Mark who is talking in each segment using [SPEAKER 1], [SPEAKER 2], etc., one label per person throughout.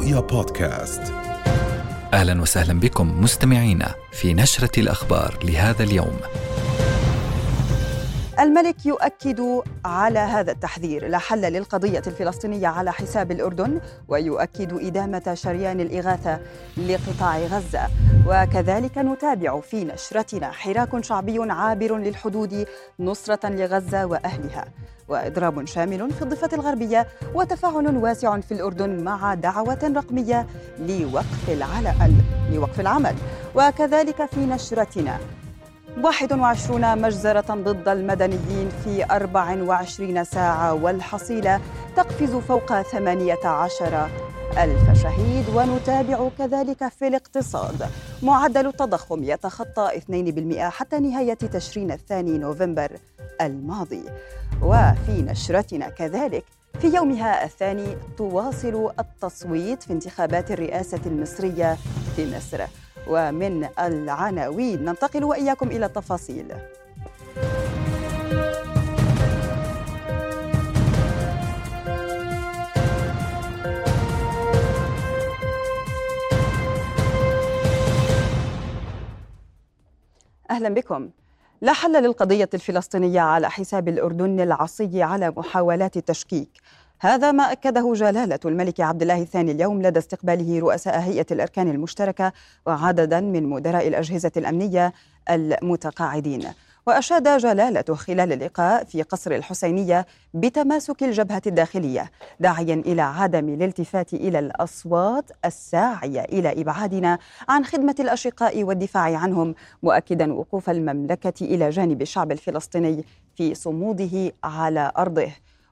[SPEAKER 1] رؤيا بودكاست.
[SPEAKER 2] أهلا وسهلا بكم مستمعينا في نشرة الأخبار لهذا اليوم.
[SPEAKER 3] الملك يؤكد على هذا التحذير. لا حل للقضية الفلسطينية على حساب الأردن ويؤكد إدامة شريان الإغاثة لقطاع غزة. وكذلك نتابع في نشرتنا حراك شعبي عابر للحدود نصرة لغزة وأهلها. وإضراب شامل في الضفة الغربية وتفاعل واسع في الأردن مع دعوة رقمية لوقف لوقف العمل. وكذلك في نشرتنا 21 مجزرة ضد المدنيين في 24 ساعة والحصيلة تقفز فوق 18 ألف شهيد ونتابع كذلك في الاقتصاد. معدل التضخم يتخطى 2% حتى نهاية تشرين الثاني نوفمبر الماضي. وفي نشرتنا كذلك في يومها الثاني تواصل التصويت في انتخابات الرئاسة المصرية في مصر. ومن العناوين ننتقل وإياكم إلى التفاصيل أهلا بكم. لا حل للقضية الفلسطينية على حساب الأردن العصي على محاولات التشكيك. هذا ما أكده جلالة الملك عبد الله الثاني اليوم لدى استقباله رؤساء هيئة الأركان المشتركة وعددا من مدراء الأجهزة الأمنية المتقاعدين. وأشاد جلالته خلال اللقاء في قصر الحسينية بتماسك الجبهة الداخلية داعيا إلى عدم الالتفات إلى الأصوات الساعية إلى إبعادنا عن خدمة الأشقاء والدفاع عنهم مؤكدا وقوف المملكة إلى جانب الشعب الفلسطيني في صموده على أرضه.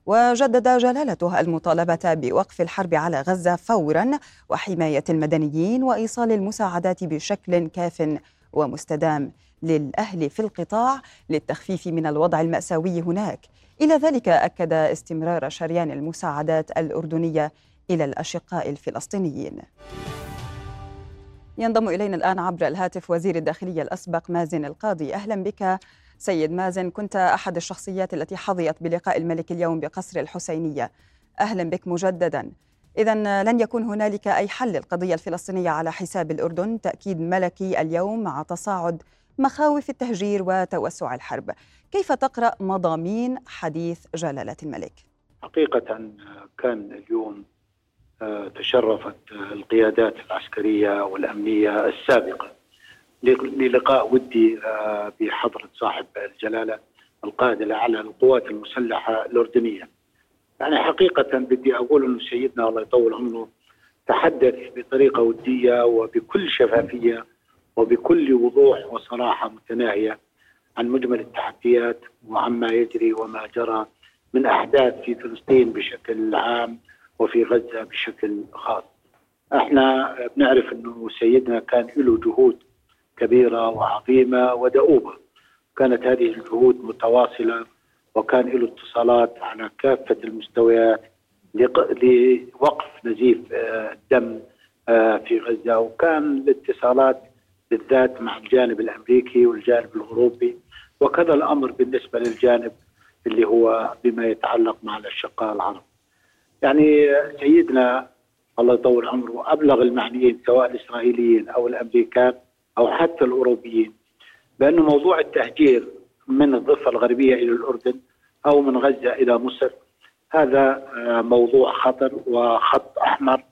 [SPEAKER 3] وجدد جلالته المطالبة بوقف الحرب على غزة فورا وحماية المدنيين وإيصال المساعدات بشكل كاف ومستدام. للأهل في القطاع للتخفيف من الوضع المأساوي هناك. إلى ذلك أكد استمرار شريان المساعدات الأردنية إلى الأشقاء الفلسطينيين. ينضم إلينا الآن عبر الهاتف وزير الداخلية الأسبق مازن القاضي. أهلا بك. سيد مازن كنت أحد الشخصيات التي حظيت بلقاء الملك اليوم بقصر الحسينية. أهلا بك مجددا. إذا لن يكون هنالك أي حل للقضية الفلسطينية على حساب الأردن؟ تأكيد ملكي اليوم مع تصاعد مخاوف التهجير وتوسع الحرب. كيف تقرأ مضامين حديث جلالة الملك؟
[SPEAKER 4] حقيقة كان اليوم آه، تشرفت القيادات العسكرية والأمنية السابقة. للقاء ودي آه، بحضرة صاحب الجلالة القائد الأعلى للقوات المسلحة الأردنية. يعني حقيقة بدي أقول أنه سيدنا الله يطول عمره تحدث بطريقة ودية وبكل شفافية وبكل وضوح وصراحة متناهية عن مجمل التحديات وعما يجري وما جرى من أحداث في فلسطين بشكل عام وفي غزة بشكل خاص. إحنا بنعرف إنه سيدنا كان له جهود كبيرة وعظيمة ودؤوبة. كانت هذه الجهود متواصلة وكان له اتصالات على كافة المستويات لوقف نزيف آه، الدم آه، في غزة. وكان الاتصالات بالذات مع الجانب الأمريكي والجانب الأوروبي وكذا الأمر بالنسبة للجانب اللي هو بما يتعلق مع الأشقاء العرب. يعني سيدنا الله يطول عمره أبلغ المعنيين سواء الإسرائيليين أو الأمريكان أو حتى الأوروبيين بانه موضوع التهجير من الضفة الغربية إلى الأردن أو من غزة إلى مصر هذا موضوع خطر وخط أحمر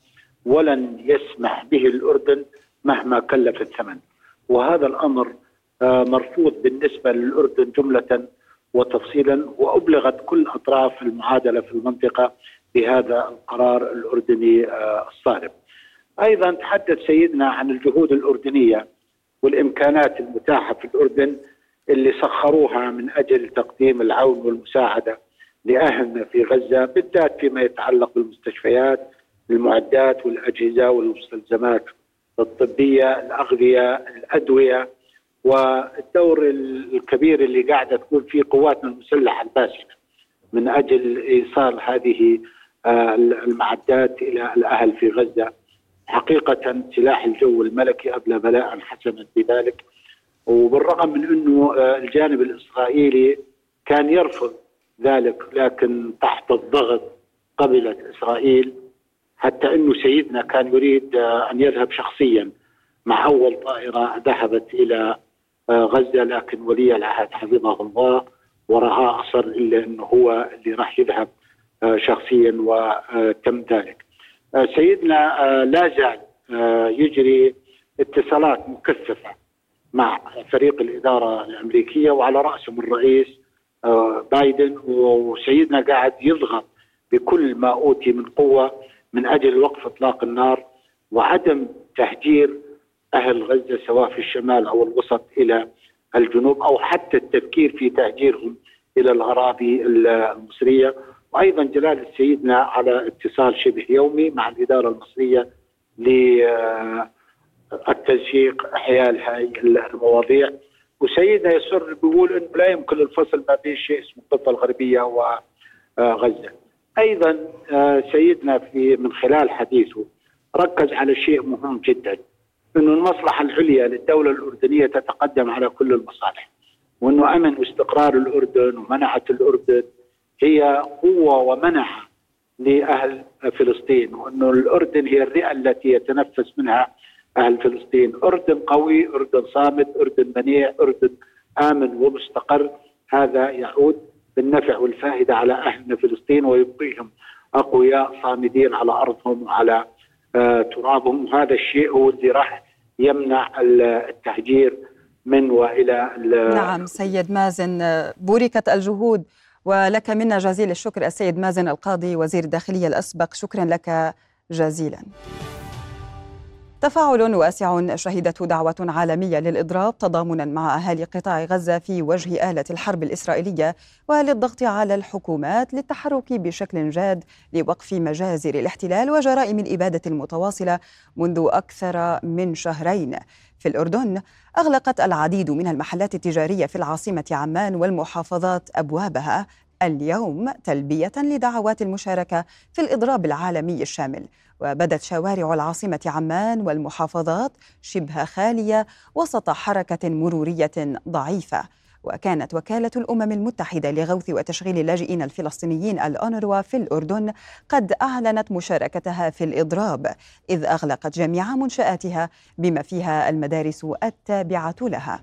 [SPEAKER 4] ولن يسمح به الأردن مهما كلف الثمن وهذا الأمر آه، مرفوض بالنسبة للأردن جملة وتفصيلا وأبلغت كل أطراف المعادلة في المنطقة بهذا القرار الأردني آه، الصارم. أيضا تحدث سيدنا عن الجهود الأردنية والإمكانات المتاحة في الأردن اللي سخروها من أجل تقديم العون والمساعدة لاهلنا في غزة بالذات فيما يتعلق بالمستشفيات المعدات والأجهزة والمستلزمات الطبية الأغذية الأدوية والدور الكبير اللي قاعدة تكون فيه قواتنا المسلحة الباسله من أجل إيصال هذه آه، المعدات إلى الأهل في غزة. حقيقة سلاح الجو الملكي أبلى بلاء حسنا بذلك. وبالرغم من أنه آه، الجانب الإسرائيلي كان يرفض ذلك لكن تحت الضغط قبلت إسرائيل حتى إنه سيدنا كان يريد أن يذهب شخصيا مع أول طائرة ذهبت إلى غزة لكن ولي العهد حفظه الله ورعاه اصر إلا إنه هو اللي راح يذهب شخصيا وتم ذلك. سيدنا لا زال يجري اتصالات مكثفة مع فريق الإدارة الأمريكية وعلى راسهم الرئيس بايدن وسيدنا قاعد يضغط بكل ما أوتي من قوة من أجل وقف إطلاق النار وعدم تهجير أهل غزة سواء في الشمال أو الوسط إلى الجنوب أو حتى التفكير في تهجيرهم إلى الأراضي المصرية وأيضا جلاله سيدنا على اتصال شبه يومي مع الإدارة المصرية للتنسيق حيال هاي المواضيع وسيدنا يسر بيقول إنه لا يمكن الفصل ما بين شيء اسمه الضفة الغربية وغزة. أيضا سيدنا في من خلال حديثه ركز على شيء مهم جدا إنه المصلحة العليا للدولة الأردنية تتقدم على كل المصالح وإنه أمن واستقرار الأردن ومنعة الأردن هي قوة ومنعه لأهل فلسطين وإنه الأردن هي الرئة التي يتنفس منها أهل فلسطين، أردن قوي، أردن صامت، أردن منيع، أردن آمن ومستقر، هذا يعود بالنفع والفائدة على أهلنا فلسطين ويبقيهم أقوياء صامدين على أرضهم وعلى آه ترابهم، وهذا الشيء هو اللي راح يمنع التهجير من وإلى
[SPEAKER 3] نعم سيد مازن. بوركت الجهود ولك منا جزيل الشكر السيد مازن القاضي وزير الداخلية الأسبق. شكرا لك جزيلا. تفاعل واسع شهدته دعوة عالمية للإضراب تضامنا مع أهالي قطاع غزة في وجه آلة الحرب الإسرائيلية وللضغط على الحكومات للتحرك بشكل جاد لوقف مجازر الاحتلال وجرائم الإبادة المتواصلة منذ أكثر من شهرين. في الأردن أغلقت العديد من المحلات التجارية في العاصمة عمان والمحافظات أبوابها اليوم تلبية لدعوات المشاركة في الإضراب العالمي الشامل وبدت شوارع العاصمة عمان والمحافظات شبه خالية وسط حركة مرورية ضعيفة. وكانت وكالة الأمم المتحدة لغوث وتشغيل اللاجئين الفلسطينيين الأونروا في الأردن قد أعلنت مشاركتها في الإضراب إذ أغلقت جميع منشآتها بما فيها المدارس التابعة لها.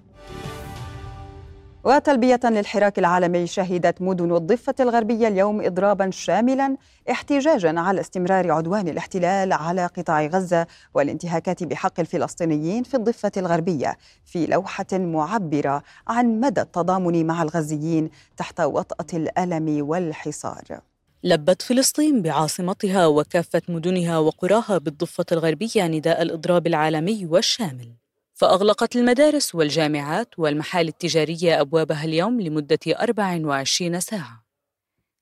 [SPEAKER 3] وتلبية للحراك العالمي شهدت مدن الضفة الغربية اليوم إضرابا شاملا احتجاجا على استمرار عدوان الاحتلال على قطاع غزة والانتهاكات بحق الفلسطينيين في الضفة الغربية في لوحة معبرة عن مدى التضامن مع الغزيين تحت وطأة الألم والحصار.
[SPEAKER 1] لبت فلسطين بعاصمتها وكافة مدنها وقراها بالضفة الغربية نداء الإضراب العالمي والشامل. فأغلقت المدارس والجامعات والمحال التجارية أبوابها اليوم لمدة 24 ساعة.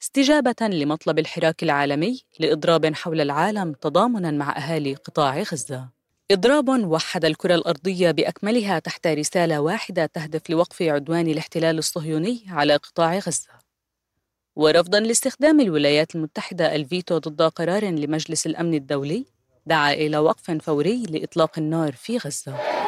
[SPEAKER 1] استجابة لمطلب الحراك العالمي لإضراب حول العالم تضامناً مع أهالي قطاع غزة. إضراب وحد الكرة الأرضية بأكملها تحت رسالة واحدة تهدف لوقف عدوان الاحتلال الصهيوني على قطاع غزة. ورفضاً لاستخدام الولايات المتحدة الفيتو ضد قرار لمجلس الأمن الدولي دعا إلى وقف فوري لإطلاق النار في غزة.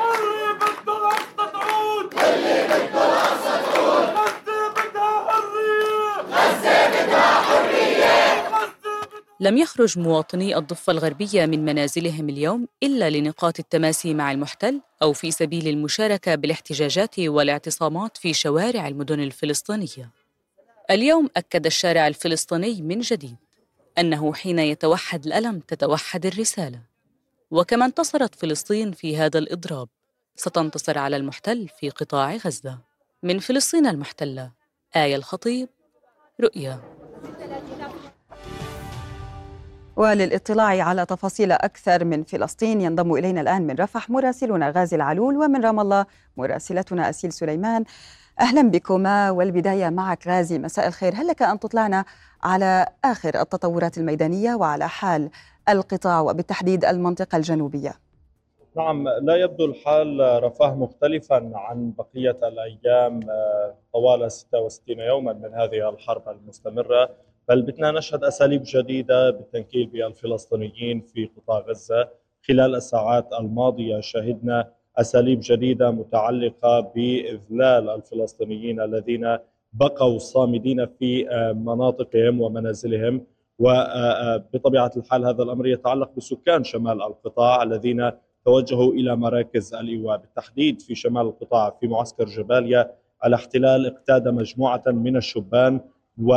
[SPEAKER 1] لم يخرج مواطني الضفة الغربية من منازلهم اليوم إلا لنقاط التماسي مع المحتل أو في سبيل المشاركة بالاحتجاجات والاعتصامات في شوارع المدن الفلسطينية. اليوم أكد الشارع الفلسطيني من جديد أنه حين يتوحد الألم تتوحد الرسالة. وكما انتصرت فلسطين في هذا الإضراب، ستنتصر على المحتل في قطاع غزة. من فلسطين المحتلة، آية الخطيب، رؤيا.
[SPEAKER 3] وللاطلاع على تفاصيل أكثر من فلسطين ينضم إلينا الآن من رفح مراسلنا غازي العلول ومن رام الله مراسلتنا أسيل سليمان. أهلا بكما والبداية معك غازي مساء الخير. هل لك أن تطلعنا على آخر التطورات الميدانية وعلى حال القطاع وبالتحديد المنطقة الجنوبية؟
[SPEAKER 5] نعم لا يبدو الحال رفاه مختلفا عن بقية الأيام طوال 66 يوما من هذه الحرب المستمرة. بل بدنا نشهد أساليب جديدة بالتنكيل بالفلسطينيين في قطاع غزة. خلال الساعات الماضية شهدنا أساليب جديدة متعلقة بإذلال الفلسطينيين الذين بقوا صامدين في مناطقهم ومنازلهم. وبطبيعة الحال هذا الأمر يتعلق بسكان شمال القطاع الذين توجهوا إلى مراكز الإيواء. بالتحديد في شمال القطاع في معسكر جباليا الاحتلال اقتاد مجموعة من الشبان و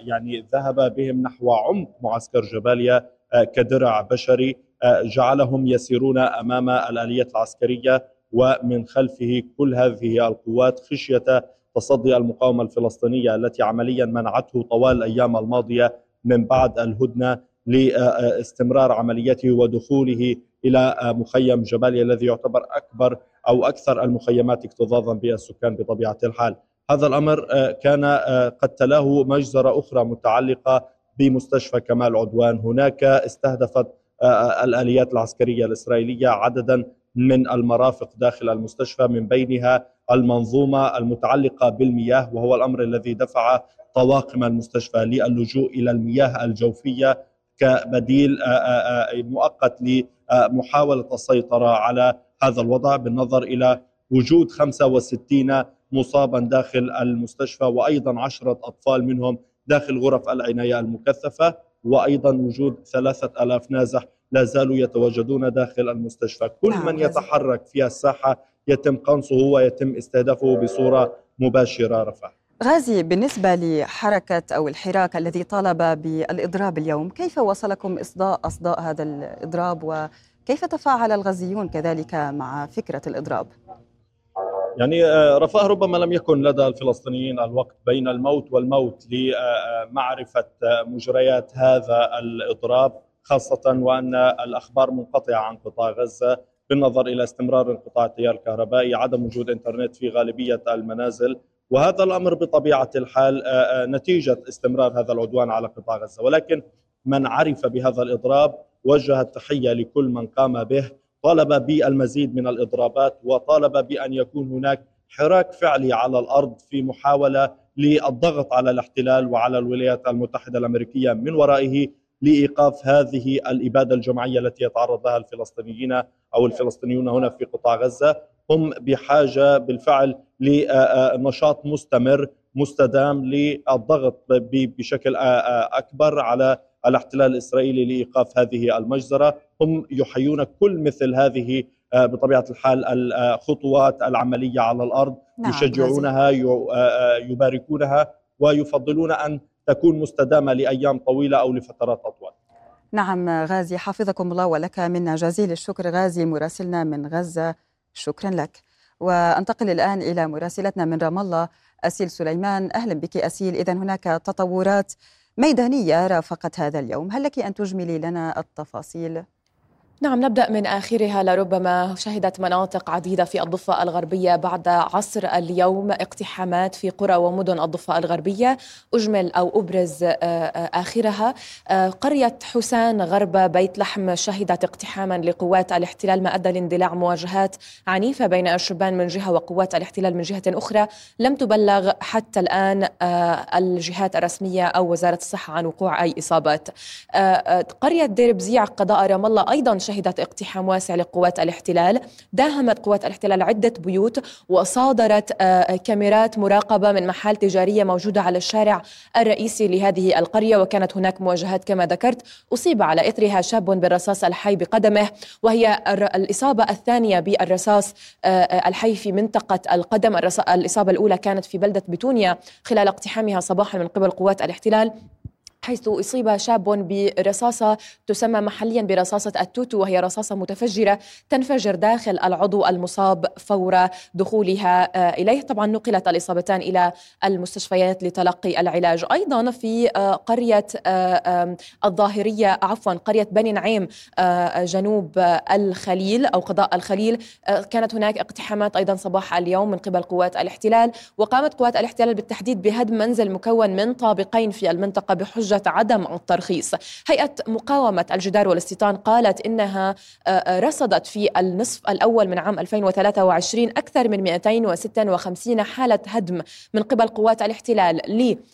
[SPEAKER 5] يعني ذهب بهم نحو عمق معسكر جباليا كدرع بشري جعلهم يسيرون أمام الاليات العسكرية ومن خلفه كل هذه القوات خشية تصدي المقاومة الفلسطينية التي عمليا منعته طوال الأيام الماضية من بعد الهدنة لاستمرار عمليته ودخوله إلى مخيم جباليا الذي يعتبر أكبر أو أكثر المخيمات اكتظاظا بالسكان بطبيعة الحال. هذا الأمر كان قد تلاه مجزرة أخرى متعلقة بمستشفى كمال عدوان، هناك استهدفت الآليات العسكرية الإسرائيلية عددا من المرافق داخل المستشفى من بينها المنظومة المتعلقة بالمياه وهو الأمر الذي دفع طواقم المستشفى للجوء إلى المياه الجوفية كبديل مؤقت لمحاولة السيطرة على هذا الوضع بالنظر إلى وجود 65 مصابا داخل المستشفى وأيضا عشرة أطفال منهم داخل غرف العناية المكثفة وأيضا وجود ثلاثة ألاف نازح لا زالوا يتواجدون داخل المستشفى. كل نعم من يتحرك في الساحة يتم قنصه ويتم استهدافه بصورة مباشرة رفع.
[SPEAKER 3] غازي بالنسبة لحركة أو الحراك الذي طالب بالإضراب اليوم كيف وصلكم إصداء أصداء هذا الإضراب وكيف تفاعل الغزيون كذلك مع فكرة الإضراب؟
[SPEAKER 5] يعني آه، رفاه ربما لم يكن لدى الفلسطينيين الوقت بين الموت والموت لمعرفة آه، مجريات هذا الإضراب خاصة وأن الأخبار منقطعة عن قطاع غزة بالنظر إلى استمرار انقطاع التيار الكهربائي عدم وجود إنترنت في غالبية المنازل وهذا الأمر بطبيعة الحال آه، نتيجة استمرار هذا العدوان على قطاع غزة. ولكن من عرف بهذا الإضراب وجه التحية لكل من قام به طالب بالمزيد من الإضرابات وطالب بان يكون هناك حراك فعلي على الأرض في محاولة للضغط على الاحتلال وعلى الولايات المتحدة الأمريكية من ورائه لإيقاف هذه الإبادة الجماعية التي يتعرض لها الفلسطينيين أو الفلسطينيون هنا في قطاع غزة. هم بحاجة بالفعل لنشاط مستمر مستدام للضغط بشكل أكبر على الاحتلال الإسرائيلي لإيقاف هذه المجزرة، هم يحيون كل مثل هذه آه، بطبيعة الحال الخطوات العملية على الأرض نعم يشجعونها آه، آه، يباركونها ويفضلون أن تكون مستدامة لأيام طويلة أو لفترات أطول.
[SPEAKER 3] نعم غازي حفظكم الله ولك منا جزيل الشكر. غازي مراسلنا من غزة. شكرا لك. وأنتقل الآن إلى مراسلتنا من رام الله أسيل سليمان. أهلا بك أسيل. اذا هناك تطورات ميدانية رافقت هذا اليوم هل لك أن تجملي لنا التفاصيل؟
[SPEAKER 6] نعم نبدأ من آخرها. لربما شهدت مناطق عديدة في الضفة الغربية بعد عصر اليوم. اقتحامات في قرى ومدن الضفة الغربية أجمل أو أبرز آه، آه، آخرها. آه، قرية حسان غرب بيت لحم شهدت اقتحاما لقوات الاحتلال ما أدى لاندلاع مواجهات عنيفة بين الشبان من جهة وقوات الاحتلال من جهة أخرى. لم تبلغ حتى الآن الجهات الرسمية أو وزارة الصحة عن وقوع أي إصابات. قرية دير بزيع قضاء رام الله أيضا شهدت اقتحام واسع لقوات الاحتلال داهمت قوات الاحتلال عدة بيوت وصادرت آه، كاميرات مراقبة من محال تجارية موجودة على الشارع الرئيسي لهذه القرية وكانت هناك مواجهات كما ذكرت. أصيب على إثرها شاب بالرصاص الحي بقدمه وهي الإصابة الثانية بالرصاص آه، آه، الحي في منطقة القدم. الإصابة الأولى كانت في بلدة بتونيا خلال اقتحامها صباحا من قبل قوات الاحتلال. حيث أصيب شاب برصاصة تسمى محليا برصاصة التوتو وهي رصاصة متفجرة تنفجر داخل العضو المصاب فور دخولها آه، إليه. طبعا نقلت الإصابتان إلى المستشفيات لتلقي العلاج. أيضا في آه، قرية آه، الظاهرية عفوا قرية بني نعيم جنوب الخليل أو قضاء الخليل كانت هناك اقتحامات أيضا صباح اليوم من قبل قوات الاحتلال وقامت قوات الاحتلال بالتحديد بهدم منزل مكون من طابقين في المنطقة بحجة حجة عدم الترخيص. هيئة مقاومة الجدار والاستيطان قالت إنها آه، آه، رصدت في النصف الأول من عام 2023 أكثر من 256 حالة هدم من قبل قوات الاحتلال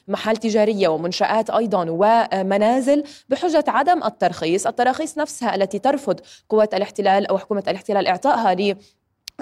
[SPEAKER 6] لمحال تجارية ومنشآت أيضا ومنازل بحجة عدم الترخيص. التراخيص نفسها التي ترفض قوات الاحتلال أو حكومة الاحتلال إعطائها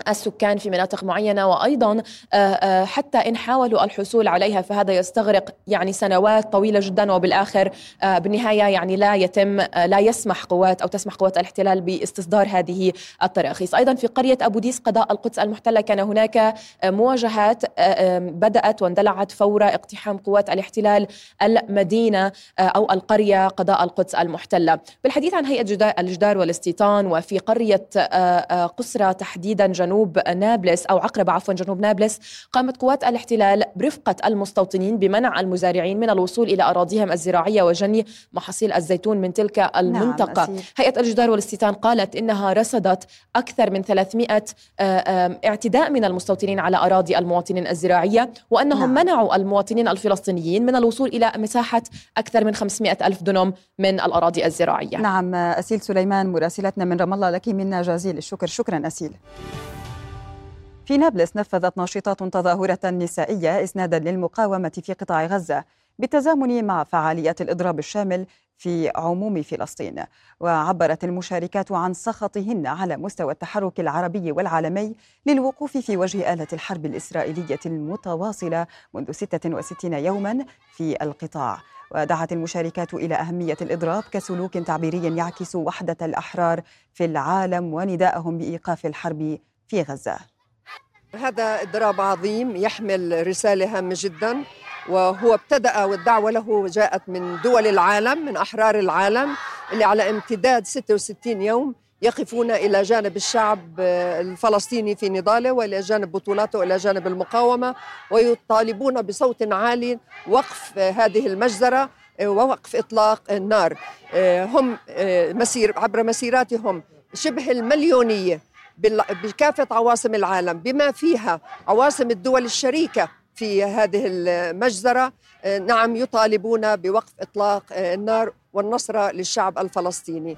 [SPEAKER 6] السكان في مناطق معينة وأيضا آه، آه، حتى إن حاولوا الحصول عليها فهذا يستغرق يعني سنوات طويلة جدا وبالآخر آه، بالنهاية يعني لا يتم لا يسمح قوات أو تسمح قوات الاحتلال باستصدار هذه التراخيص أيضا في قرية أبو ديس قضاء القدس المحتلة كان هناك مواجهات بدأت واندلعت فور اقتحام قوات الاحتلال المدينة أو القرية قضاء القدس المحتلة. بالحديث عن هيئة الجدار والاستيطان وفي قرية قسرة تحديدا جنوب نابلس أو عقرب عفوا جنوب نابلس قامت قوات الاحتلال برفقة المستوطنين بمنع المزارعين من الوصول إلى أراضيهم الزراعية وجني محاصيل الزيتون من تلك نعم، المنطقة. نعم هيئة الجدار والاستيطان قالت إنها رصدت أكثر من 300 اعتداء من المستوطنين على أراضي المواطنين الزراعية وأنهم نعم. منعوا المواطنين الفلسطينيين من الوصول إلى مساحة أكثر من 500 ألف دنم من الأراضي الزراعية.
[SPEAKER 3] نعم أسيل سليمان مراسلتنا من رام الله لك منا جزيل الشكر شكرا أسيل. في نابلس نفذت ناشطات تظاهرة نسائية إسنادا للمقاومة في قطاع غزة بالتزامن مع فعاليات الإضراب الشامل في عموم فلسطين. وعبرت المشاركات عن سخطهن على مستوى التحرك العربي والعالمي للوقوف في وجه آلة الحرب الإسرائيلية المتواصلة منذ 66 يوما في القطاع. ودعت المشاركات إلى أهمية الإضراب كسلوك تعبيري يعكس وحدة الأحرار في العالم ونداءهم بإيقاف الحرب في غزة.
[SPEAKER 7] هذا اضراب عظيم يحمل رسالة هامة جدا وهو ابتدأ والدعوة له جاءت من دول العالم من أحرار العالم اللي على امتداد 66 يوم يقفون إلى جانب الشعب الفلسطيني في نضاله وإلى جانب بطولاته وإلى جانب المقاومة ويطالبون بصوت عالي وقف هذه المجزرة ووقف إطلاق النار. هم مسير عبر مسيراتهم شبه المليونية. بكافة عواصم العالم بما فيها عواصم الدول الشريكة في هذه المجزرة آه، نعم يطالبون بوقف إطلاق آه، النار والنصر للشعب الفلسطيني.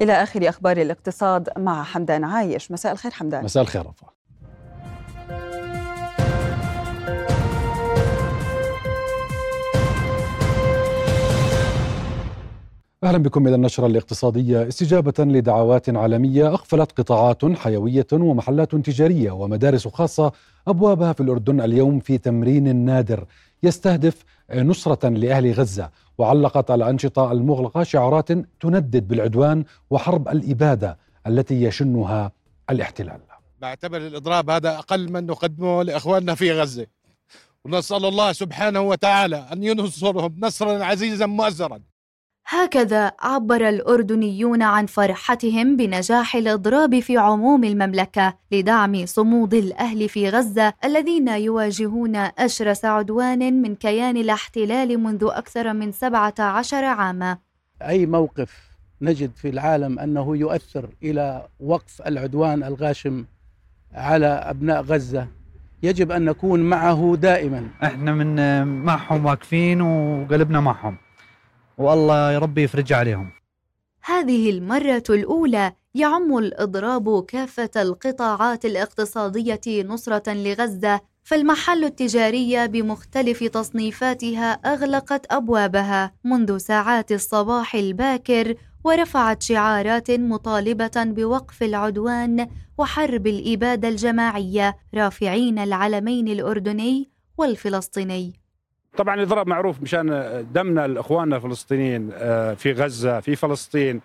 [SPEAKER 3] إلى آخر أخبار الاقتصاد مع حمدان عايش. مساء الخير حمدان.
[SPEAKER 8] مساء الخير رفع. أهلا بكم إلى النشرة الاقتصادية. استجابة لدعوات عالمية أغفلت قطاعات حيوية ومحلات تجارية ومدارس خاصة أبوابها في الأردن اليوم في تمرين نادر. يستهدف نصرة لأهل غزة. وعلقت الأنشطة المغلقة شعارات تندد بالعدوان وحرب الإبادة التي يشنها الاحتلال.
[SPEAKER 9] بعتبر الإضراب هذا أقل من نقدمه لإخواننا في غزة. ونسأل الله سبحانه وتعالى أن ينصرهم نصرا عزيزا مؤزرا.
[SPEAKER 10] هكذا عبر الأردنيون عن فرحتهم بنجاح الإضراب في عموم المملكة لدعم صمود الأهل في غزة الذين يواجهون أشرس عدوان من كيان الاحتلال منذ أكثر من 17 عاما.
[SPEAKER 11] أي موقف نجد في العالم أنه يؤثر إلى وقف العدوان الغاشم على أبناء غزة؟ يجب أن نكون معه دائما.
[SPEAKER 12] إحنا من معهم واقفين وقلبنا معهم. والله يا ربي يفرج عليهم.
[SPEAKER 10] هذه المرة الأولى يعم الإضراب كافة القطاعات الاقتصادية نصرة لغزة فالمحل التجارية بمختلف تصنيفاتها أغلقت أبوابها منذ ساعات الصباح الباكر ورفعت شعارات مطالبة بوقف العدوان وحرب الإبادة الجماعية رافعين العلمين الأردني والفلسطيني.
[SPEAKER 13] طبعا الاضراب معروف مشان دمنا الاخواننا الفلسطينيين آه، في غزة في فلسطين.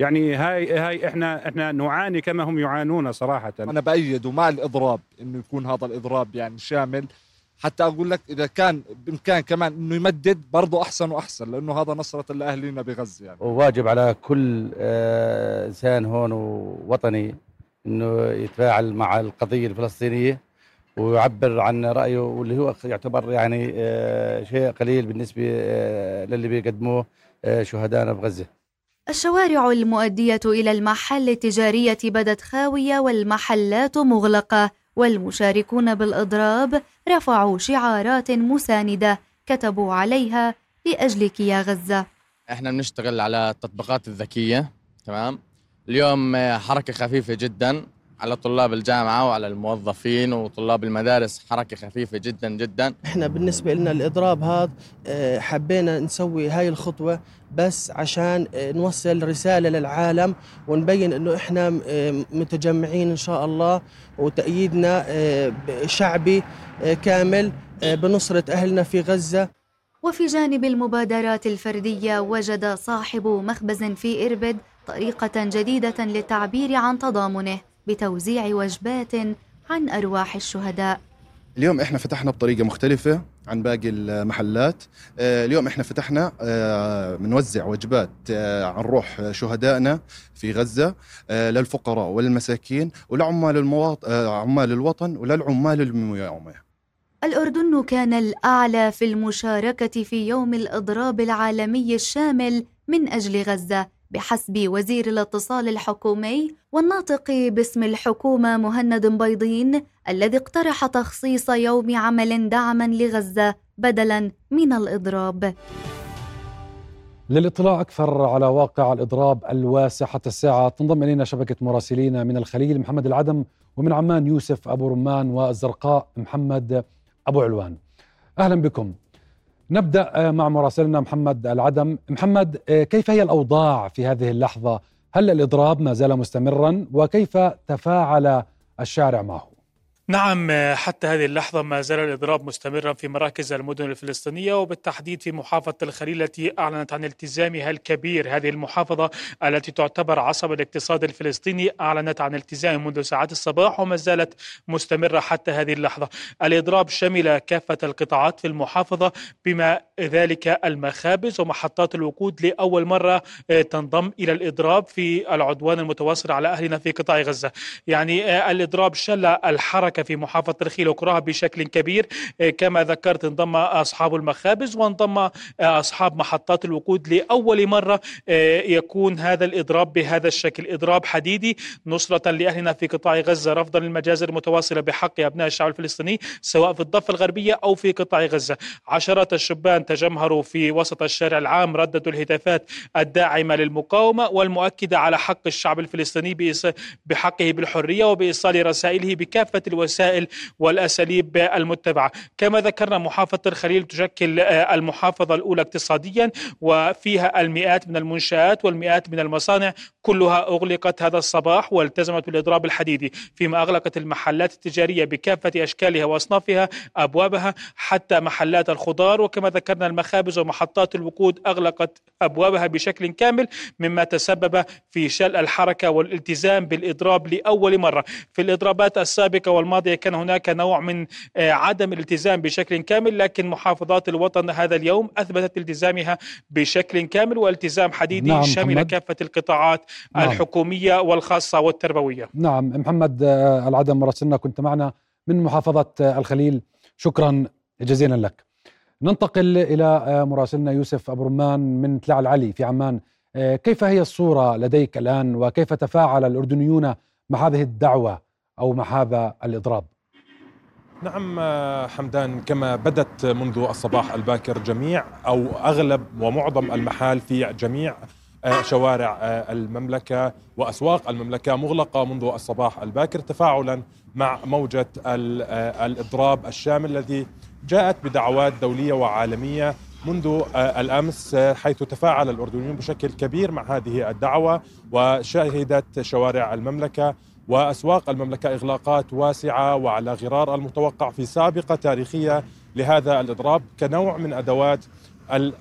[SPEAKER 13] يعني هاي هاي إحنا إحنا نعاني كما هم يعانون صراحة.
[SPEAKER 14] أنا بأيد ومع الإضراب إنه يكون هذا الإضراب يعني شامل. حتى أقول لك إذا كان بإمكان كمان إنه يمدد برضه أحسن وأحسن لأنه هذا نصرة لاهلنا بغزة يعني.
[SPEAKER 11] وواجب على كل آه، إنسان هون ووطني إنه يتفاعل مع القضية الفلسطينية. ويعبر عن رأيه واللي هو يعتبر يعني آه، شيء قليل بالنسبة آه، للي بيقدموه آه، شهدائنا بغزه.
[SPEAKER 10] الشوارع المؤدية إلى المحل التجارية بدت خاوية والمحلات مغلقة والمشاركون بالإضراب رفعوا شعارات مساندة كتبوا عليها لاجلك يا غزة.
[SPEAKER 15] إحنا بنشتغل على التطبيقات الذكية تمام؟ اليوم حركة خفيفة جدا على طلاب الجامعة وعلى الموظفين وطلاب المدارس حركة خفيفة جدا جدا.
[SPEAKER 16] إحنا بالنسبة لنا الإضراب هذا آه، حبينا نسوي هاي الخطوة بس عشان آه، نوصل رسالة للعالم ونبين إنه إحنا آه، متجمعين إن شاء الله وتأييدنا شعبي كامل بنصرة أهلنا في غزة.
[SPEAKER 10] وفي جانب المبادرات الفردية وجد صاحب مخبز في إربد طريقة جديدة للتعبير عن تضامنه. بتوزيع وجبات عن أرواح الشهداء.
[SPEAKER 17] اليوم إحنا فتحنا بطريقة مختلفة عن باقي المحلات. آه، اليوم إحنا فتحنا بنوزع آه، وجبات آه، عن روح شهدائنا في غزة للفقراء والمساكين ولعمال المواط... عمال الوطن وللعمال الميامة
[SPEAKER 10] الأردن كان الأعلى في المشاركة في يوم الإضراب العالمي الشامل من أجل غزة. بحسب وزير الاتصال الحكومي والناطق باسم الحكومة مهند بيضين الذي اقترح تخصيص يوم عمل دعما لغزة بدلا من الإضراب.
[SPEAKER 8] للاطلاع أكثر على واقع الإضراب الواسع حتى الساعة تنضم إلينا شبكة مراسلين من الخليل محمد العدم ومن عمان يوسف أبو رمان والزرقاء محمد أبو علوان. أهلا بكم. نبدأ آه، مع مراسلنا محمد العدم. محمد آه، كيف هي الأوضاع في هذه اللحظة؟ هل الإضراب ما زال مستمرا؟ وكيف تفاعل الشارع معه؟
[SPEAKER 18] نعم حتى هذه اللحظة ما زال الإضراب مستمرا في مراكز المدن الفلسطينية وبالتحديد في محافظة الخليل التي أعلنت عن التزامها الكبير. هذه المحافظة التي تعتبر عصب الاقتصاد الفلسطيني أعلنت عن التزام منذ ساعات الصباح وما زالت مستمرة حتى هذه اللحظة. الإضراب شمل كافة القطاعات في المحافظة بما ذلك المخابز ومحطات الوقود لأول مرة تنضم إلى الإضراب في العدوان المتواصل على أهلنا في قطاع غزة. يعني الإضراب شل الحركة المشاركة في محافظة الخيل وكرها بشكل كبير. آه، كما ذكرت انضم أصحاب المخابز وانضم آه، أصحاب محطات الوقود لأول مرة آه، يكون هذا الإضراب بهذا الشكل. إضراب حديدي نصرة لأهلنا في قطاع غزة رفضا للمجازر المتواصلة بحق أبناء الشعب الفلسطيني سواء في الضفة الغربية أو في قطاع غزة. عشرات الشبان تجمهروا في وسط الشارع العام رددوا الهتافات الداعمة للمقاومة والمؤكدة على حق الشعب الفلسطيني بحقه بالحرية وبإيصال رسائله بكافة الوسائل الوسائل والأساليب المتبعة. كما ذكرنا محافظة الخليل تشكل آه، المحافظة الأولى اقتصاديا وفيها المئات من المنشآت والمئات من المصانع كلها أغلقت هذا الصباح والتزمت بالإضراب الحديدي فيما أغلقت المحلات التجارية بكافة أشكالها وأصنافها أبوابها حتى محلات الخضار. وكما ذكرنا المخابز ومحطات الوقود أغلقت أبوابها بشكل كامل مما تسبب في شل الحركة والالتزام بالإضراب لأول مرة. في الإضرابات السابقة الماضية كان هناك نوع من آه، عدم الالتزام بشكل كامل لكن محافظات الوطن هذا اليوم أثبتت التزامها بشكل كامل والتزام حديدي نعم شمل محمد. كافة القطاعات نعم. الحكومية والخاصة والتربوية.
[SPEAKER 8] نعم محمد آه، العدم مراسلنا كنت معنا من محافظة آه، الخليل. شكرا جزيلا لك. ننتقل إلى مراسلنا يوسف أبو رمان من تلع العلي في عمان. كيف هي الصورة لديك الآن؟ وكيف تفاعل الأردنيون مع هذه الدعوة؟ أو مع هذا الإضراب؟
[SPEAKER 19] نعم حمدان كما بدت منذ الصباح الباكر جميع أو أغلب ومعظم المحال في جميع آه، شوارع آه، المملكة وأسواق المملكة مغلقة منذ الصباح الباكر تفاعلا مع موجة آه، الإضراب الشامل الذي جاءت بدعوات دولية وعالمية منذ الأمس حيث تفاعل الأردنيون بشكل كبير مع هذه الدعوة وشهدت شوارع المملكة وأسواق المملكة إغلاقات واسعة وعلى غرار المتوقع في سابقة تاريخية لهذا الإضراب كنوع من أدوات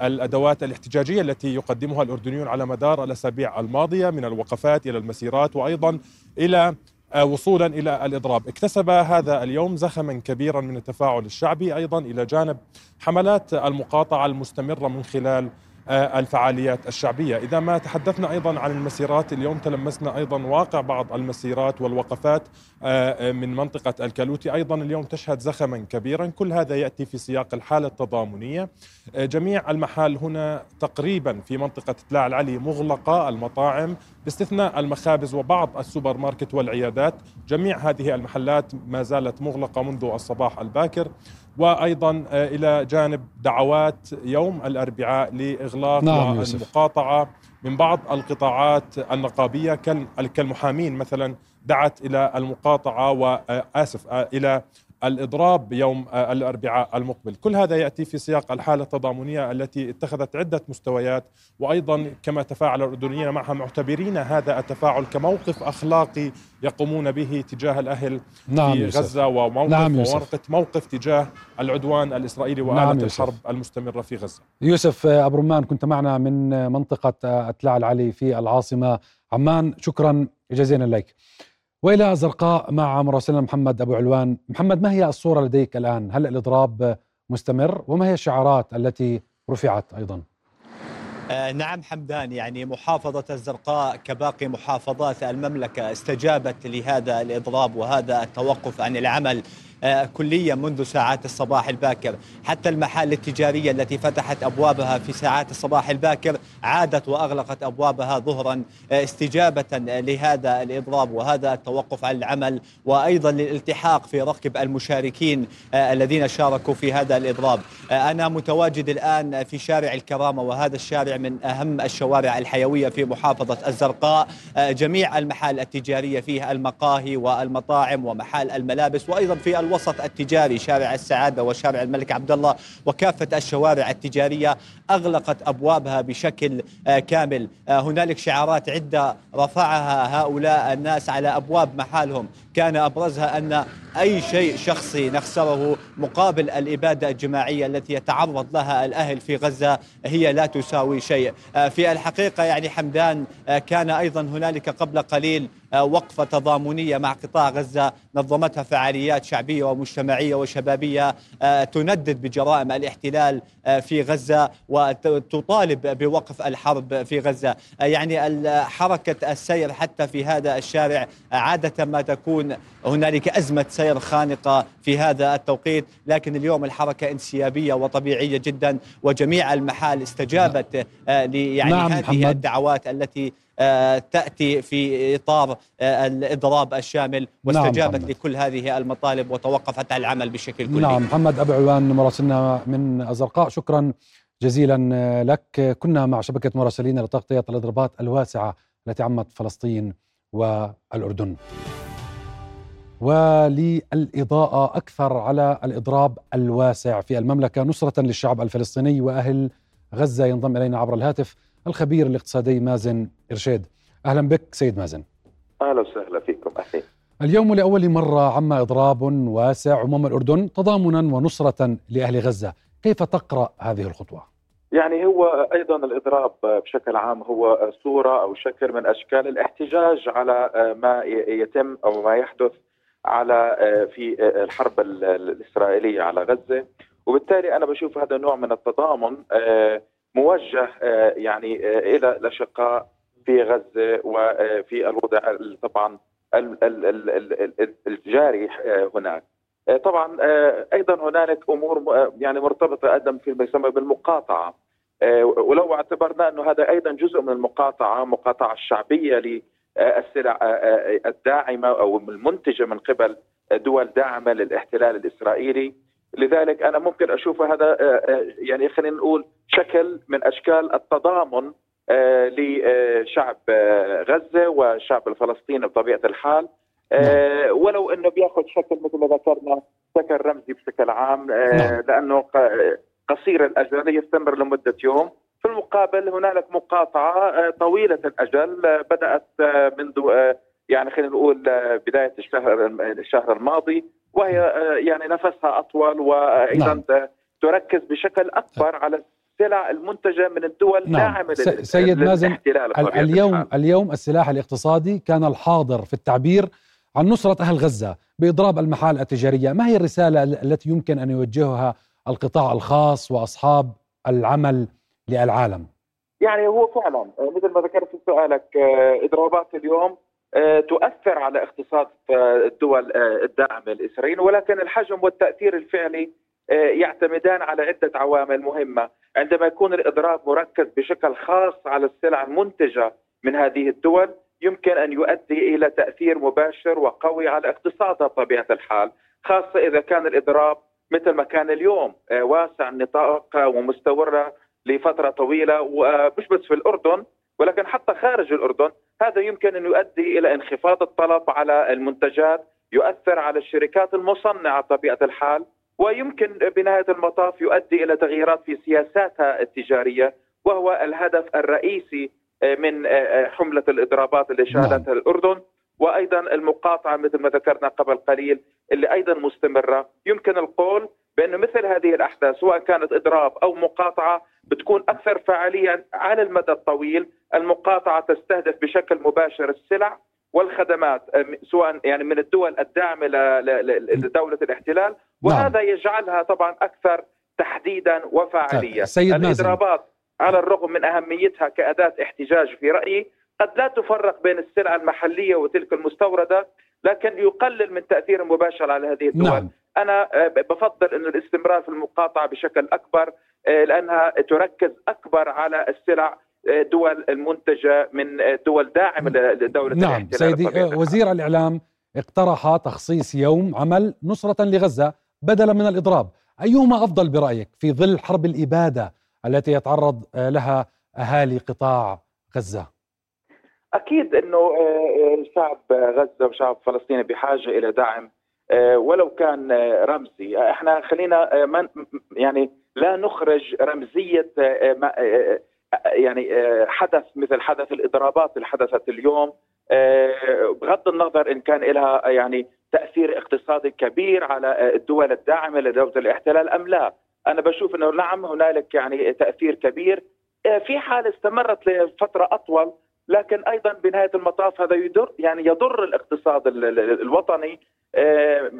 [SPEAKER 19] الأدوات الاحتجاجية التي يقدمها الأردنيون على مدار الأسابيع الماضية من الوقفات إلى المسيرات وأيضا إلى آه، وصولا إلى الإضراب، اكتسب هذا اليوم زخما كبيرا من التفاعل الشعبي أيضا إلى جانب حملات المقاطعة المستمرة من خلال الفعاليات الشعبية. إذا ما تحدثنا أيضا عن المسيرات اليوم تلمسنا أيضا واقع بعض المسيرات والوقفات آه، من منطقة الكالوتي. أيضا اليوم تشهد زخما كبيرا. كل هذا يأتي في سياق الحالة التضامنية. آه، جميع المحال هنا تقريبا في منطقة تلاع العلي مغلقة المطاعم. باستثناء المخابز وبعض السوبر ماركت والعيادات جميع هذه المحلات ما زالت مغلقة منذ الصباح الباكر. وأيضا آه، إلى جانب دعوات يوم الأربعاء لإغلاق نعم والمقاطعة من بعض القطاعات النقابية كالمحامين مثلا دعت إلى المقاطعة واسف إلى الإضراب يوم الأربعاء المقبل كل هذا يأتي في سياق الحالة التضامنية التي اتخذت عدة مستويات وأيضا كما تفاعل الأردنيين معها معتبرين هذا التفاعل كموقف أخلاقي يقومون به تجاه الأهل
[SPEAKER 8] نعم
[SPEAKER 19] في
[SPEAKER 8] يوسف.
[SPEAKER 19] غزة وموقف
[SPEAKER 8] نعم.
[SPEAKER 19] وموقف موقف تجاه العدوان الإسرائيلي وآلة
[SPEAKER 8] نعم.
[SPEAKER 19] الحرب المستمرة في غزة
[SPEAKER 8] يوسف أبو رمان كنت معنا من منطقة أتلاع العلي في العاصمة عمان شكرا جزيلا لك وإلى الزرقاء مع مراسلنا محمد أبو علوان، محمد ما هي الصورة لديك الآن؟ هل الإضراب مستمر؟ وما هي الشعارات التي رفعت أيضا؟
[SPEAKER 20] آه نعم حمدان يعني محافظة الزرقاء كباقي محافظات المملكة استجابت لهذا الإضراب وهذا التوقف عن العمل كليا منذ ساعات الصباح الباكر. حتى المحال التجارية التي فتحت أبوابها في ساعات الصباح الباكر عادت وأغلقت أبوابها ظهرا آه استجابة لهذا الإضراب وهذا التوقف عن العمل وأيضا للالتحاق في ركب المشاركين الذين شاركوا في هذا الإضراب. أنا متواجد الآن في شارع الكرامة وهذا الشارع من أهم الشوارع الحيوية في محافظة الزرقاء. جميع المحال التجارية فيه المقاهي والمطاعم ومحال الملابس وأيضا في الوسط التجاري شارع السعادة وشارع الملك عبد الله وكافة الشوارع التجارية أغلقت أبوابها بشكل كامل. هنالك شعارات عدة رفعها هؤلاء الناس على أبواب محالهم. كان أبرزها أن أي شيء شخصي نخسره مقابل الإبادة الجماعية التي يتعرض لها الأهل في غزة هي لا تساوي شيء. في الحقيقة يعني حمدان كان أيضا هنالك قبل قليل وقفة تضامنية مع قطاع غزة نظمتها فعاليات شعبية ومجتمعية وشبابية تندد بجرائم الاحتلال في غزة وتطالب بوقف الحرب في غزة. يعني حركة السير حتى في هذا الشارع عادة ما تكون هنالك أزمة سير خانقة في هذا التوقيت لكن اليوم الحركة انسيابية وطبيعية جدا وجميع المحال استجابت يعني
[SPEAKER 8] نعم
[SPEAKER 20] هذه
[SPEAKER 8] محمد.
[SPEAKER 20] الدعوات التي تأتي في إطار الإضراب الشامل واستجابت
[SPEAKER 8] محمد.
[SPEAKER 20] لكل هذه المطالب وتوقفت عن العمل بشكل كلي
[SPEAKER 8] نعم محمد أبو علوان مراسلنا من الزرقاء شكرا جزيلا لك كنا مع شبكة مراسلين لتغطية الإضرابات الواسعة التي عمت فلسطين والأردن. وللإضاءة أكثر على الإضراب الواسع في المملكة نصرة للشعب الفلسطيني وأهل غزة ينضم إلينا عبر الهاتف الخبير الاقتصادي مازن إرشاد. أهلا بك سيد مازن.
[SPEAKER 21] أهلا وسهلا فيكم أهلا
[SPEAKER 8] اليوم لأول مرة عم إضراب واسع عموم الأردن تضامنا ونصرة لأهل غزة. كيف تقرأ هذه الخطوة؟
[SPEAKER 21] يعني هو أيضا الإضراب بشكل عام هو صورة أو شكل من أشكال الاحتجاج على ما يتم أو ما يحدث على في الحرب الإسرائيلية على غزة. وبالتالي أنا بشوف هذا نوع من التضامن موجه يعني إلى الاشقاء في غزة وفي الوضع طبعا الجاري هناك. طبعا أيضا هنالك أمور يعني مرتبطة أيضا فيما يسمى بالمقاطعة. ولو اعتبرنا أنه هذا أيضا جزء من المقاطعة مقاطعة الشعبيه للسلع الداعمة أو المنتجة من قبل دول داعمة للاحتلال الإسرائيلي. لذلك أنا ممكن أشوف هذا يعني خلينا نقول شكل من أشكال التضامن لشعب غزة والشعب الفلسطيني بطبيعة الحال. ولو إنه بيأخذ شكل مثل ما ذكرنا شكل رمزي بشكل عام لأنه قصير الأجل يستمر لمدة يوم. المقابل هنالك مقاطعة طويلة الأجل بدأت منذ يعني خلينا نقول بداية الشهر الشهر الماضي وهي يعني نفسها أطول وأيضا نعم. تركز بشكل أكبر على السلع المنتجة من الدول
[SPEAKER 8] نعم.
[SPEAKER 21] داعمه
[SPEAKER 8] سيد مازن اليوم الحال. اليوم السلاح الاقتصادي كان الحاضر في التعبير عن نصرة أهل غزة بإضراب المحال التجارية، ما هي الرسالة التي يمكن أن يوجهها القطاع الخاص وأصحاب العمل للعالم؟
[SPEAKER 21] يعني هو فعلا مثل ما ذكرت في سؤالك اضرابات اليوم تؤثر على اقتصاد الدول الداعمه الاسرائيليه ولكن الحجم والتأثير الفعلي يعتمدان على عدة عوامل مهمة، عندما يكون الاضراب مركز بشكل خاص على السلع المنتجة من هذه الدول يمكن أن يؤدي إلى تأثير مباشر وقوي على اقتصادها بطبيعة الحال، خاصة إذا كان الاضراب مثل ما كان اليوم واسع النطاق ومستمره لفترة طويلة ومش بس في الأردن ولكن حتى خارج الأردن هذا يمكن أن يؤدي إلى انخفاض الطلب على المنتجات يؤثر على الشركات المصنعة طبيعة الحال ويمكن بنهاية المطاف يؤدي إلى تغييرات في سياساتها التجارية وهو الهدف الرئيسي من حملة الإضرابات اللي شهدتها نعم. الأردن وأيضا المقاطعة مثل ما ذكرنا قبل قليل اللي أيضا مستمرة يمكن القول بانه مثل هذه الأحداث سواء كانت إضراب أو مقاطعة بتكون أكثر فعالية على المدى الطويل، المقاطعة تستهدف بشكل مباشر السلع والخدمات سواء يعني من الدول الداعمة لدولة الاحتلال نعم. وهذا يجعلها طبعا أكثر تحديدا وفعاليه.
[SPEAKER 8] طيب، سيد
[SPEAKER 21] الإضرابات على الرغم من أهميتها كأداة احتجاج في رأيي قد لا تفرق بين السلع المحلية وتلك المستوردة لكن يقلل من تأثير المباشر على هذه الدول نعم. أنا آه، بفضل إنه الاستمرار في المقاطعة بشكل أكبر آه، لأنها تركز أكبر على السلع آه، دول المنتجة من دول داعمه لدولة
[SPEAKER 8] نعم. سيدي وزير الإعلام اقترح تخصيص يوم عمل نصرة لغزة بدلا من الإضراب. أيهما أفضل برأيك في ظل حرب الإبادة التي يتعرض لها أهالي قطاع
[SPEAKER 21] غزة؟ أكيد إنه شعب غزة وشعب فلسطين بحاجة إلى دعم ولو كان رمزي. إحنا خلينا من يعني لا نخرج رمزية يعني حدث مثل حدث الإضرابات اللي حدثت اليوم. بغض النظر إن كان لها يعني تأثير اقتصادي كبير على الدول الداعمة لدولة الاحتلال أم لا. أنا بشوف إنه نعم هنالك يعني تأثير كبير. في حال استمرت لفترة أطول لكن أيضا بنهاية المطاف هذا يضر يعني يضر الاقتصاد الوطني آه،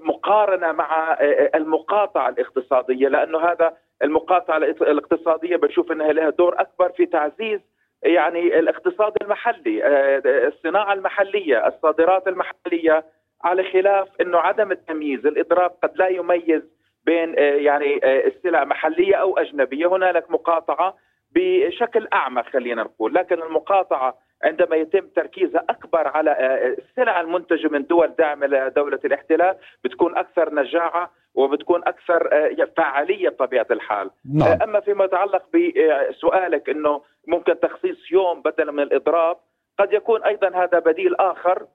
[SPEAKER 21] مقارنة مع آه، المقاطعة الاقتصادية لأنه هذا المقاطعة الاقتصادية بشوف إنها لها دور أكبر في تعزيز يعني الاقتصاد المحلي آه، الصناعة المحلية الصادرات المحلية على خلاف إنه عدم التمييز الاضراب قد لا يميز بين يعني السلع محلية أو أجنبية. هنالك مقاطعة بشكل اعمى خلينا نقول لكن المقاطعة عندما يتم تركيزها أكبر على آه، السلع المنتجة من دول داعمه لدوله الاحتلال بتكون أكثر نجاعة وبتكون أكثر آه، فعالية بطبيعة الحال نعم. آه، أما فيما يتعلق بسؤالك إنه ممكن تخصيص يوم بدلا من الإضراب قد يكون أيضا هذا بديل آخر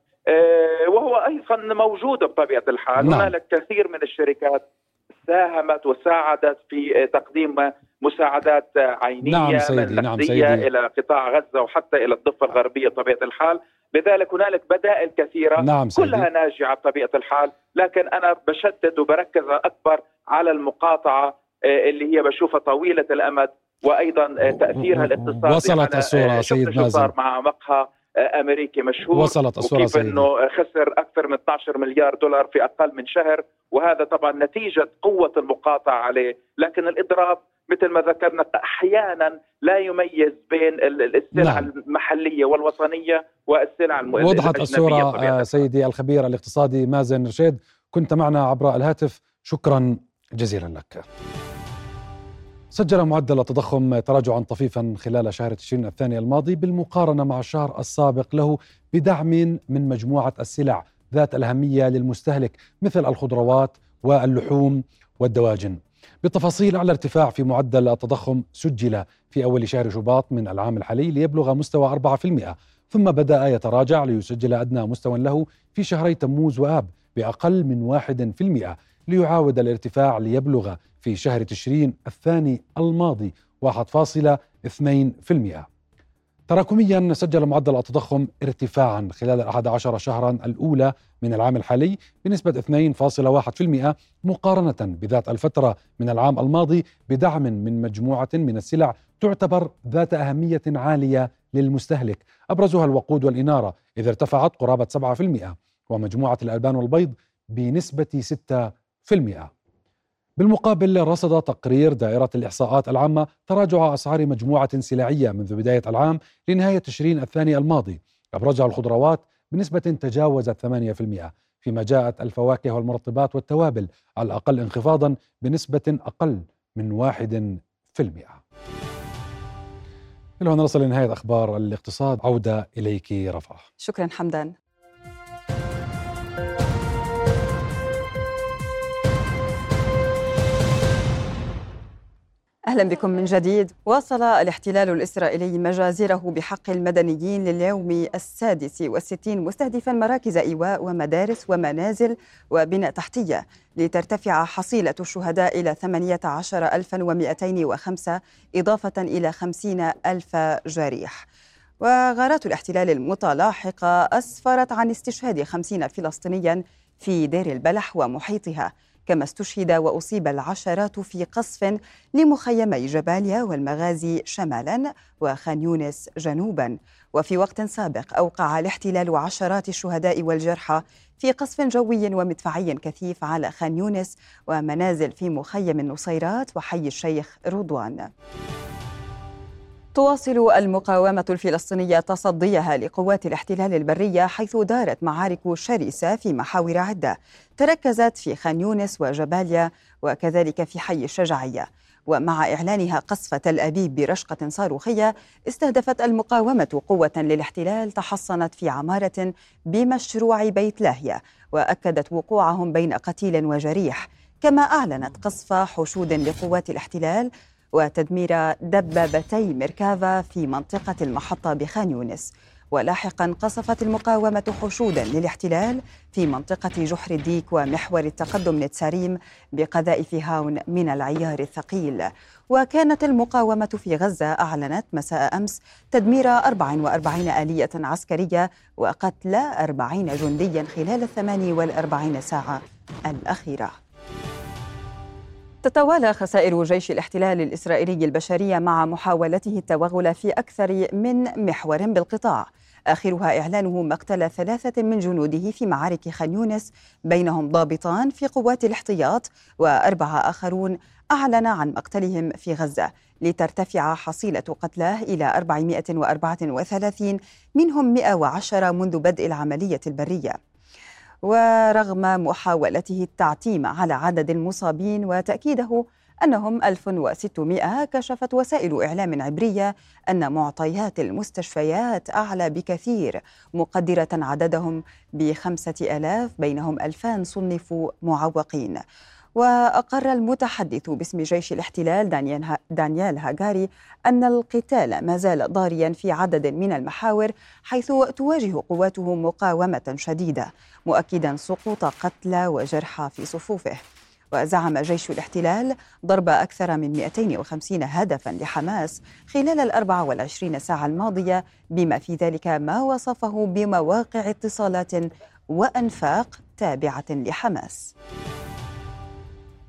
[SPEAKER 21] وهو أيضا موجود بطبيعة الحال نعم. هنالك كثير من الشركات ساهمت وساعدت في تقديم مساعدات عينية
[SPEAKER 8] نعم سيدي
[SPEAKER 21] نعم سيدي. إلى قطاع غزة وحتى إلى الضفة الغربية بطبيعة الحال. لذلك هنالك بدائل كثيرة
[SPEAKER 8] نعم سيدي.
[SPEAKER 21] كلها ناجعة بطبيعة الحال. لكن أنا بشدد وبركز أكبر على المقاطعة آه، اللي هي بشوفها طويلة الأمد وأيضا آه، تأثيرها الاقتصادي.
[SPEAKER 8] وصلت الصورة سيد مازن.
[SPEAKER 21] مع مقهى آه، أمريكي مشهور
[SPEAKER 8] وصلت الصورة
[SPEAKER 21] وكيف إنه خسر أكثر من 12 مليار دولار في أقل من شهر وهذا طبعا نتيجة قوة المقاطعة عليه. لكن الإضراب مثل ما ذكرنا أحيانا لا يميز بين السلع نعم. المحلية والوطنية والسلع
[SPEAKER 8] وضحت الصورة آه، سيدي الخبير الاقتصادي مازن رشيد كنت معنا عبر الهاتف. شكرا جزيلا لك. سجل معدل التضخم تراجعا طفيفا خلال شهر تشرين الثاني الماضي بالمقارنة مع الشهر السابق له بدعم من مجموعة السلع ذات الأهمية للمستهلك مثل الخضروات واللحوم والدواجن. بالتفاصيل أعلى ارتفاع في معدل التضخم سجل في أول شهر شباط من العام الحالي ليبلغ مستوى 4% ثم بدأ يتراجع ليسجل أدنى مستوى له في شهري تموز وآب بأقل من 1% ليعاود الارتفاع ليبلغ في شهر تشرين الثاني الماضي 1.2% تراكميا سجل معدل التضخم ارتفاعا خلال الأحد عشر شهرا الأولى من العام الحالي بنسبة 2.1% مقارنة بذات الفترة من العام الماضي بدعم من مجموعة من السلع تعتبر ذات أهمية عالية للمستهلك. أبرزها الوقود والإنارة إذ ارتفعت قرابة 7% ومجموعة الألبان والبيض بنسبة 6% بالمقابل رصد تقرير دائرة الإحصاءات العامة تراجع أسعار مجموعة سلعية منذ بداية العام لنهاية تشرين الثاني الماضي أبرزها الخضروات بنسبة تجاوزت 8% فيما جاءت الفواكه والمرطبات والتوابل على الأقل انخفاضا بنسبة أقل من 1% إلى هنا نصل لنهاية أخبار الاقتصاد. عودة إليك رفح
[SPEAKER 3] شكرا حمدان. أهلا بكم من جديد. واصل الاحتلال الإسرائيلي مجازره بحق المدنيين لليوم السادس والستين مستهدفا مراكز إيواء ومدارس ومنازل وبنى تحتية لترتفع حصيلة الشهداء إلى 18205 إضافة إلى 50 ألف جريح. وغارات الاحتلال المتلاحقة أسفرت عن استشهاد 50 فلسطينيا في دير البلح ومحيطها. كما استشهد وأصيب العشرات في قصف لمخيمي جباليا والمغازي شمالا وخان يونس جنوبا. وفي وقت سابق أوقع الاحتلال عشرات الشهداء والجرحى في قصف جوي ومدفعي كثيف على خان يونس ومنازل في مخيم النصيرات وحي الشيخ رضوان. تواصل المقاومة الفلسطينية تصديها لقوات الاحتلال البرية حيث دارت معارك شرسة في محاور عدة. تركزت في خان يونس وجباليا وكذلك في حي الشجاعية ومع إعلانها قصف تل أبيب برشقة صاروخية استهدفت المقاومة قوة للاحتلال تحصنت في عمارة بمشروع بيت لاهية وأكدت وقوعهم بين قتيل وجريح. كما أعلنت قصف حشود لقوات الاحتلال وتدمير دبابتي ميركافا في منطقة المحطة بخان يونس. ولاحقا قصفت المقاومة حشودا للاحتلال في منطقة جحر الديك ومحور التقدم نتساريم بقذائف هاون من العيار الثقيل. وكانت المقاومة في غزة أعلنت مساء أمس تدمير 44 آلية عسكرية وقتل 40 جنديا خلال 48 ساعة الأخيرة. تتوالى خسائر جيش الاحتلال الإسرائيلي البشرية مع محاولته التوغل في أكثر من محور بالقطاع. آخرها إعلانه مقتل ثلاثة من جنوده في معارك خان يونس. بينهم ضابطان في قوات الاحتياط وأربعة آخرون أعلن عن مقتلهم في غزة. لترتفع حصيلة قتلاه إلى 434 منهم 110 منذ بدء العملية البرية. ورغم محاولته التعتيم على عدد المصابين وتأكيده أنهم 1600 كشفت وسائل إعلام عبرية أن معطيات المستشفيات أعلى بكثير مقدرة عددهم بخمسة ألاف بينهم ألفان صنفوا معوقين. وأقر المتحدث باسم جيش الاحتلال دانيال هاغاري أن القتال ما زال ضاريا في عدد من المحاور حيث تواجه قواته مقاومة شديدة مؤكدا سقوط قتلى وجرحى في صفوفه وزعم جيش الاحتلال ضرب أكثر من 250 هدفا لحماس خلال ال 24 ساعة الماضية بما في ذلك ما وصفه بمواقع اتصالات وأنفاق تابعة لحماس.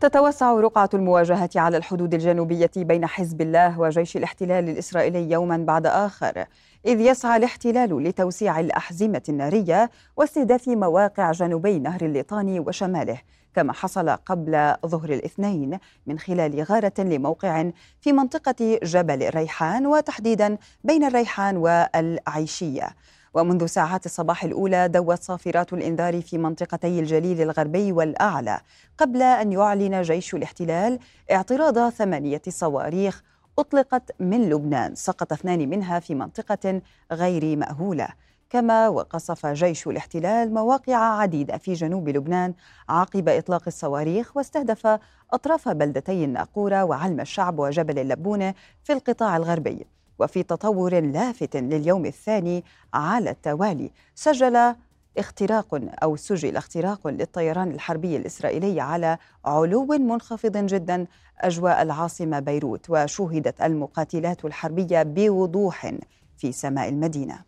[SPEAKER 3] تتوسع رقعة المواجهة على الحدود الجنوبية بين حزب الله وجيش الاحتلال الإسرائيلي يوما بعد آخر إذ يسعى الاحتلال لتوسيع الأحزمة النارية واستهداف مواقع جنوبي نهر الليطاني وشماله كما حصل قبل ظهر الاثنين من خلال غارة لموقع في منطقة جبل الريحان وتحديدا بين الريحان والعيشية. ومنذ ساعات الصباح الأولى دوت صافرات الإنذار في منطقتي الجليل الغربي والأعلى. قبل أن يعلن جيش الاحتلال اعتراض ثمانية صواريخ أطلقت من لبنان سقط اثنان منها في منطقة غير مأهولة. كما وقصف جيش الاحتلال مواقع عديدة في جنوب لبنان عقب إطلاق الصواريخ واستهدف أطراف بلدتي الناقورة وعلم الشعب وجبل اللبونة في القطاع الغربي. وفي تطور لافت لليوم الثاني على التوالي سجل اختراق أو سجل اختراق للطيران الحربي الإسرائيلي على علو منخفض جدا أجواء العاصمة بيروت وشوهدت المقاتلات الحربية بوضوح في سماء المدينة.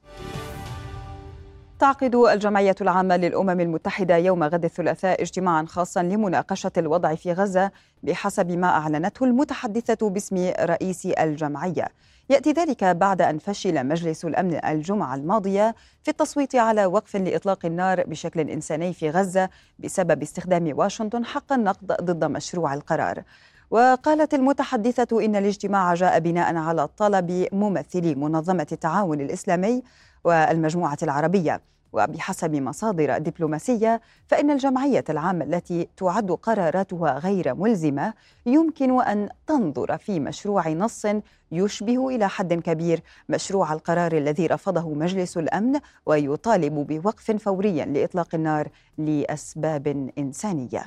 [SPEAKER 3] تعقد الجمعية العامة للأمم المتحدة يوم غد الثلاثاء اجتماعا خاصا لمناقشة الوضع في غزة بحسب ما أعلنته المتحدثة باسم رئيس الجمعية يأتي ذلك بعد أن فشل مجلس الأمن الجمعة الماضية في التصويت على وقف لإطلاق النار بشكل إنساني في غزة بسبب استخدام واشنطن حق النقد ضد مشروع القرار. وقالت المتحدثة إن الاجتماع جاء بناء على طلب ممثلي منظمة التعاون الإسلامي والمجموعة العربية وبحسب مصادر دبلوماسية فإن الجمعية العامة التي تعد قراراتها غير ملزمة يمكن أن تنظر في مشروع نص يشبه إلى حد كبير مشروع القرار الذي رفضه مجلس الأمن ويطالب بوقف فوري لإطلاق النار لأسباب إنسانية.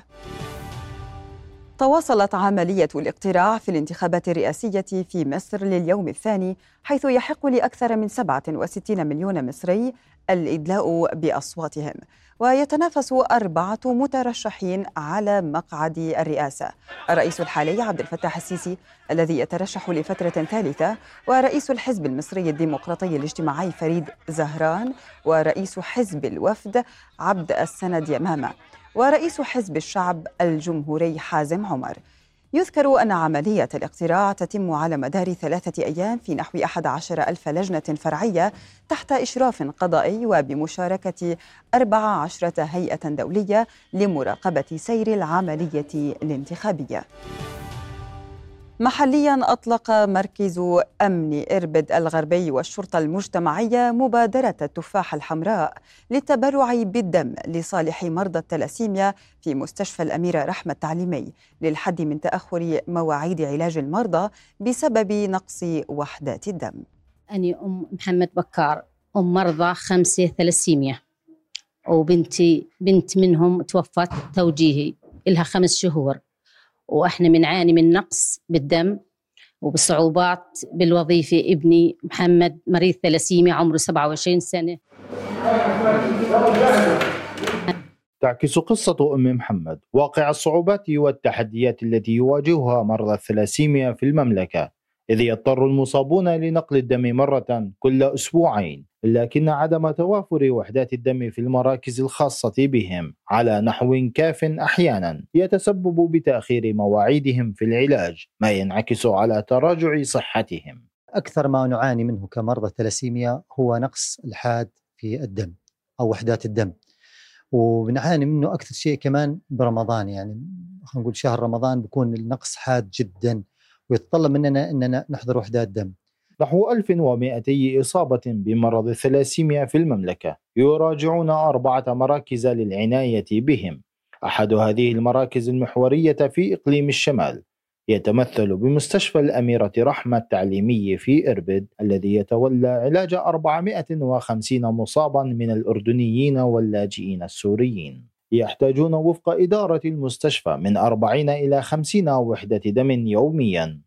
[SPEAKER 3] تواصلت عملية الاقتراع في الانتخابات الرئاسية في مصر لليوم الثاني حيث يحق لأكثر من 67 مليون مصري الإدلاء بأصواتهم. ويتنافس أربعة مترشحين على مقعد الرئاسة. الرئيس الحالي عبد الفتاح السيسي الذي يترشح لفترة ثالثة ورئيس الحزب المصري الديمقراطي الاجتماعي فريد زهران ورئيس حزب الوفد عبد السند يمامة ورئيس حزب الشعب الجمهوري حازم عمر. يذكر أن عملية الاقتراع تتم على مدار ثلاثة أيام في نحو 11 ألف لجنة فرعية تحت إشراف قضائي وبمشاركة 14 هيئة دولية لمراقبة سير العملية الانتخابية. محليا أطلق مركز أمن إربد الغربي والشرطة المجتمعية مبادرة التفاحة الحمراء للتبرع بالدم لصالح مرضى التلاسيميا في مستشفى الأميرة رحمة التعليمي للحد من تأخر مواعيد علاج المرضى بسبب نقص وحدات الدم.
[SPEAKER 22] أنا أم محمد بكار أم مرضى خمسة ثلاسيميا وبنتي بنت منهم توفت توجيهي إلها خمس شهور. وإحنا بنعاني من نقص بالدم وبصعوبات بالوظيفة. ابني محمد مريض ثلاسيميا عمره 27 سنة.
[SPEAKER 23] تعكس قصة أم محمد. واقع الصعوبات والتحديات التي يواجهها مرضى الثلاسيميا في المملكة. إذ يضطر المصابون لنقل الدم مرة كل أسبوعين لكن عدم توافر وحدات الدم في المراكز الخاصة بهم على نحو كاف أحيانا يتسبب بتأخير مواعيدهم في العلاج ما ينعكس على تراجع صحتهم.
[SPEAKER 24] أكثر ما نعاني منه كمرضى الثلاسيميا هو نقص الحاد في الدم أو وحدات الدم. وبنعاني منه أكثر شيء كمان برمضان يعني خلينا نقول شهر رمضان بيكون النقص حاد جدا. ويتطلب مننا أننا نحضر وحدات دم
[SPEAKER 23] نحو 1200 إصابة بمرض الثلاسيميا في المملكة. يراجعون أربعة مراكز للعناية بهم. أحد هذه المراكز المحورية في إقليم الشمال. يتمثل بمستشفى الأميرة رحمة التعليمي في إربد الذي يتولى علاج 450 مصابا من الأردنيين واللاجئين السوريين. يحتاجون وفق إدارة المستشفى من 40 إلى 50 وحدة دم يوميا.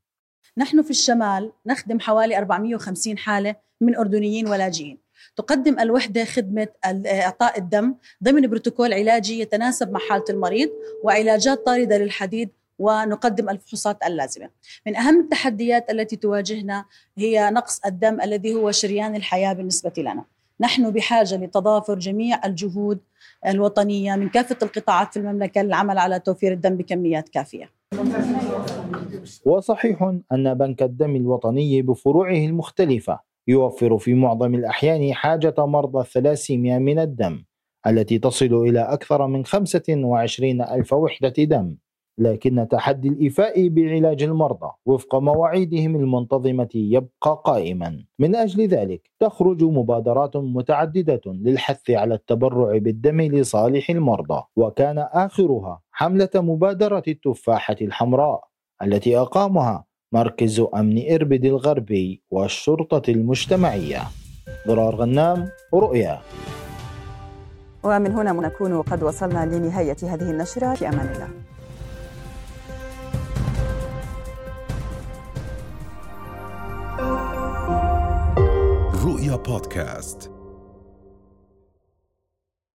[SPEAKER 25] نحن في الشمال نخدم حوالي 450 حالة من أردنيين ولاجئين. تقدم الوحدة خدمة إعطاء الدم ضمن بروتوكول علاجي يتناسب مع حالة المريض وعلاجات طاردة للحديد ونقدم الفحوصات اللازمة. من أهم التحديات التي تواجهنا هي نقص الدم الذي هو شريان الحياة بالنسبة لنا. نحن بحاجة لتضافر جميع الجهود الوطنية من كافة القطاعات في المملكة للعمل على توفير الدم بكميات كافية.
[SPEAKER 23] وصحيح أن بنك الدم الوطني بفروعه المختلفة يوفر في معظم الأحيان حاجة مرضى الثلاسيميا من الدم التي تصل إلى أكثر من 25 ألف وحدة دم. لكن تحدي الإيفاء بعلاج المرضى وفق مواعيدهم المنتظمة يبقى قائما. من أجل ذلك تخرج مبادرات متعددة للحث على التبرع بالدم لصالح المرضى وكان آخرها حملة مبادرة التفاحة الحمراء التي أقامها مركز أمن إربد الغربي والشرطة المجتمعية. ضرار غنام رؤيا.
[SPEAKER 3] ومن هنا نكون قد وصلنا لنهاية هذه النشرة. في أمان الله.
[SPEAKER 26] رؤيا بودكاست